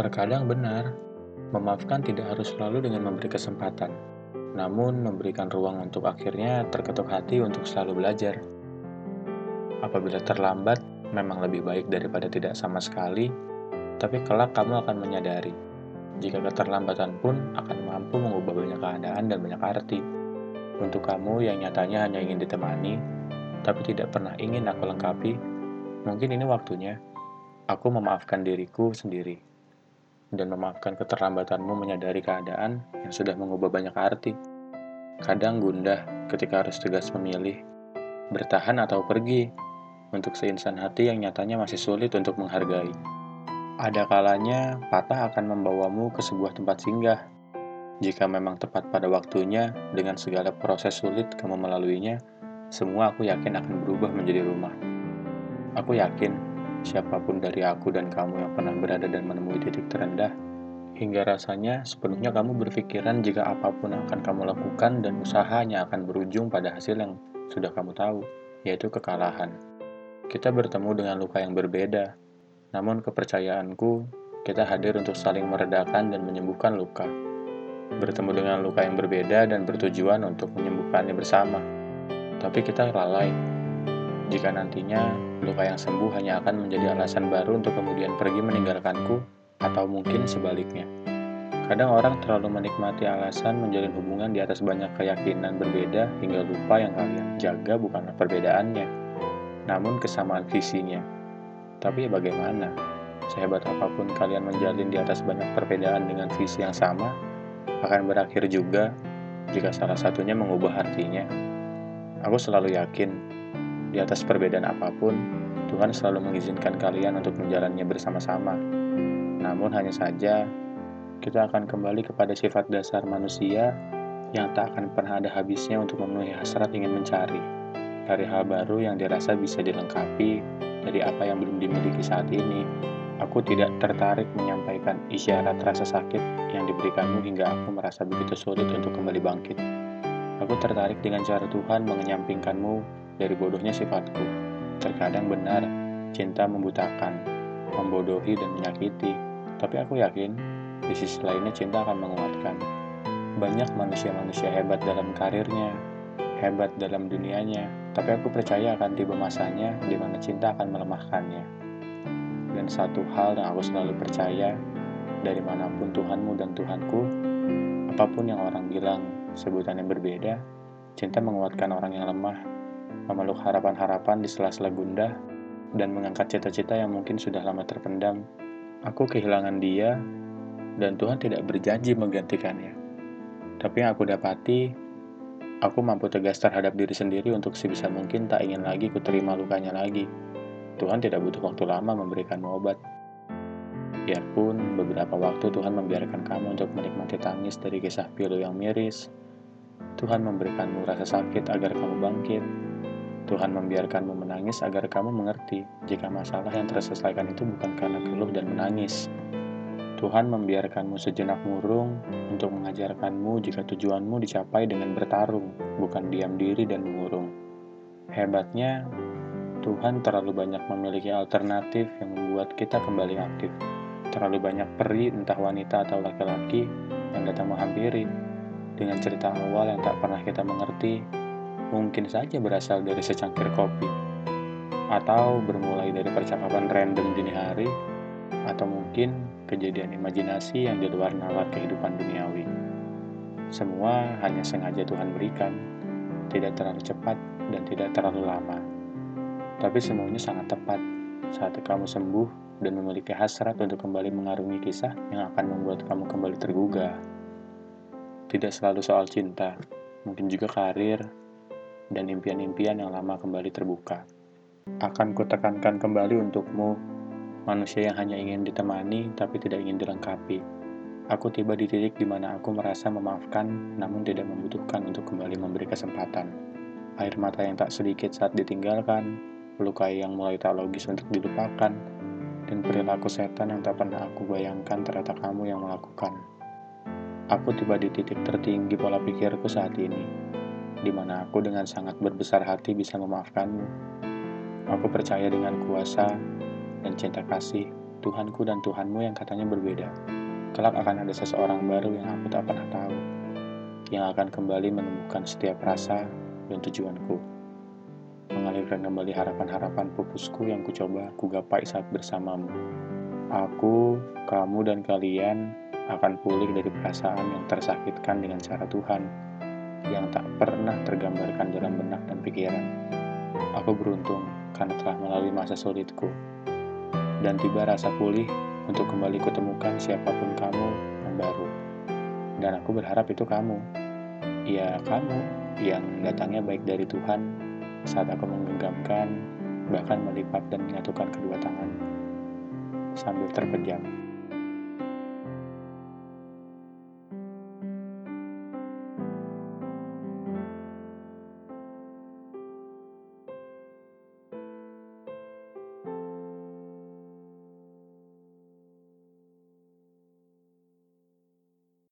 Terkadang benar, memaafkan tidak harus selalu dengan memberi kesempatan, namun memberikan ruang untuk akhirnya terketuk hati untuk selalu belajar. Apabila terlambat, memang lebih baik daripada tidak sama sekali, tapi kelak kamu akan menyadari, jika keterlambatan pun akan mampu mengubah banyak keadaan dan banyak arti. Untuk kamu yang nyatanya hanya ingin ditemani, tapi tidak pernah ingin aku lengkapi, mungkin ini waktunya aku memaafkan diriku sendiri dan memaafkan keterlambatanmu menyadari keadaan yang sudah mengubah banyak arti. Kadang gundah ketika harus tegas memilih, bertahan atau pergi, untuk seinsan hati yang nyatanya masih sulit untuk menghargai. Ada kalanya patah akan membawamu ke sebuah tempat singgah. Jika memang tepat pada waktunya, dengan segala proses sulit kamu melaluinya, semua aku yakin akan berubah menjadi rumah. Aku yakin siapa pun dari aku dan kamu yang pernah berada dan menemui titik terendah, hingga rasanya sepenuhnya kamu berpikiran jika apa pun akan kamu lakukan dan usahanya akan berujung pada hasil yang sudah kamu tahu, yaitu kekalahan. Kita bertemu dengan luka yang berbeda, namun kepercayaanku, kita hadir untuk saling meredakan dan menyembuhkan luka. Bertemu dengan luka yang berbeda dan bertujuan untuk menyembuhkannya bersama. Tapi kita lalai jika nantinya luka yang sembuh hanya akan menjadi alasan baru untuk kemudian pergi meninggalkanku, atau mungkin sebaliknya. Kadang orang terlalu menikmati alasan menjalin hubungan di atas banyak keyakinan berbeda hingga lupa yang kalian jaga bukanlah perbedaannya, namun kesamaan visinya. Tapi bagaimana? Sehebat apa pun kalian menjalin di atas banyak perbedaan dengan visi yang sama, akan berakhir juga jika salah satunya mengubah artinya. Aku selalu yakin di atas perbedaan apa pun, Tuhan selalu mengizinkan kalian untuk menjalannya bersama-sama. Namun hanya saja, kita akan kembali kepada sifat dasar manusia yang tak akan pernah ada habisnya untuk memenuhi hasrat ingin mencari. Dari hal baru yang dirasa bisa dilengkapi dari apa yang belum dimiliki saat ini, aku tidak tertarik menyampaikan isyarat rasa sakit yang diberikanmu hingga aku merasa begitu sulit untuk kembali bangkit. Aku tertarik dengan cara Tuhan mengenyampingkanmu dari bodohnya sifatku. Terkadang benar, cinta membutakan, membodohi dan menyakiti. Tapi aku yakin, di sisi lainnya cinta akan menguatkan. Banyak manusia-manusia hebat dalam karirnya, hebat dalam dunianya, tapi aku percaya akan tiba masanya di mana cinta akan melemahkannya. Dan satu hal yang aku selalu percaya, dari mana pun Tuhanmu dan Tuhanku, apa pun yang orang bilang sebutan yang berbeda, cinta menguatkan orang yang lemah memeluk harapan-harapan di sela-sela gundah, dan mengangkat cita-cita yang mungkin sudah lama terpendam. Aku kehilangan dia, dan Tuhan tidak berjanji menggantikannya. Tapi yang aku dapati, aku mampu tegas terhadap diri sendiri untuk sebisa mungkin tak ingin lagi kuterima lukanya lagi. Tuhan tidak butuh waktu lama memberikanmu obat. Biarpun beberapa waktu Tuhan membiarkan kamu untuk menikmati tangis dari kisah pilu yang miris, Tuhan memberikanmu rasa sakit agar kamu bangkit, Tuhan membiarkanmu menangis agar kamu mengerti jika masalah yang terselesaikan itu bukan karena keluh dan menangis. Tuhan membiarkanmu sejenak murung untuk mengajarkanmu jika tujuanmu dicapai dengan bertarung, bukan diam diri dan mengurung. Hebatnya, Tuhan terlalu banyak memiliki alternatif yang membuat kita kembali aktif. Terlalu banyak peri, entah wanita atau laki-laki, yang datang menghampiri dengan cerita awal yang tak pernah kita mengerti mungkin saja berasal dari secangkir kopi, atau bermulai dari percakapan random dini hari, atau mungkin kejadian imajinasi yang di luar nalar kehidupan duniawi. Semua hanya sengaja Tuhan berikan, tidak terlalu cepat dan tidak terlalu lama. Tapi semuanya sangat tepat saat kamu sembuh dan memiliki hasrat untuk kembali mengarungi kisah yang akan membuat kamu kembali tergugah. Tidak selalu soal cinta, mungkin juga karir, dan impian-impian yang lama kembali terbuka. Akan kutekankan kembali untukmu, manusia yang hanya ingin ditemani tapi tidak ingin dilengkapi. Aku tiba di titik di mana aku merasa memaafkan namun tidak membutuhkan untuk kembali memberi kesempatan. Air mata yang tak sedikit saat ditinggalkan, luka yang mulai tak logis untuk dilupakan, dan perilaku setan yang tak pernah aku bayangkan ternyata kamu yang melakukan. Aku tiba di titik tertinggi pola pikirku saat ini di mana aku dengan sangat berbesar hati bisa memaafkanmu. Aku percaya dengan kuasa dan cinta kasih Tuhanku dan Tuhanmu yang katanya berbeda. Kelak akan ada seseorang baru yang aku tak pernah tahu, yang akan kembali menemukan setiap rasa dan tujuanku. Mengalirkan kembali harapan-harapan pupusku yang kucoba kugapai saat bersamamu. Aku, kamu, dan kalian akan pulih dari perasaan yang tersakitkan dengan cara Tuhan yang tak pernah tergambarkan dalam benak dan pikiran. Aku beruntung karena telah melalui masa sulitku dan tiba rasa pulih untuk kembali kutemukan siapa pun kamu yang baru. Dan aku berharap itu kamu. Ya, kamu yang datangnya baik dari Tuhan saat aku menggenggamkan, bahkan melipat dan menyatukan kedua tangan sambil terpejam.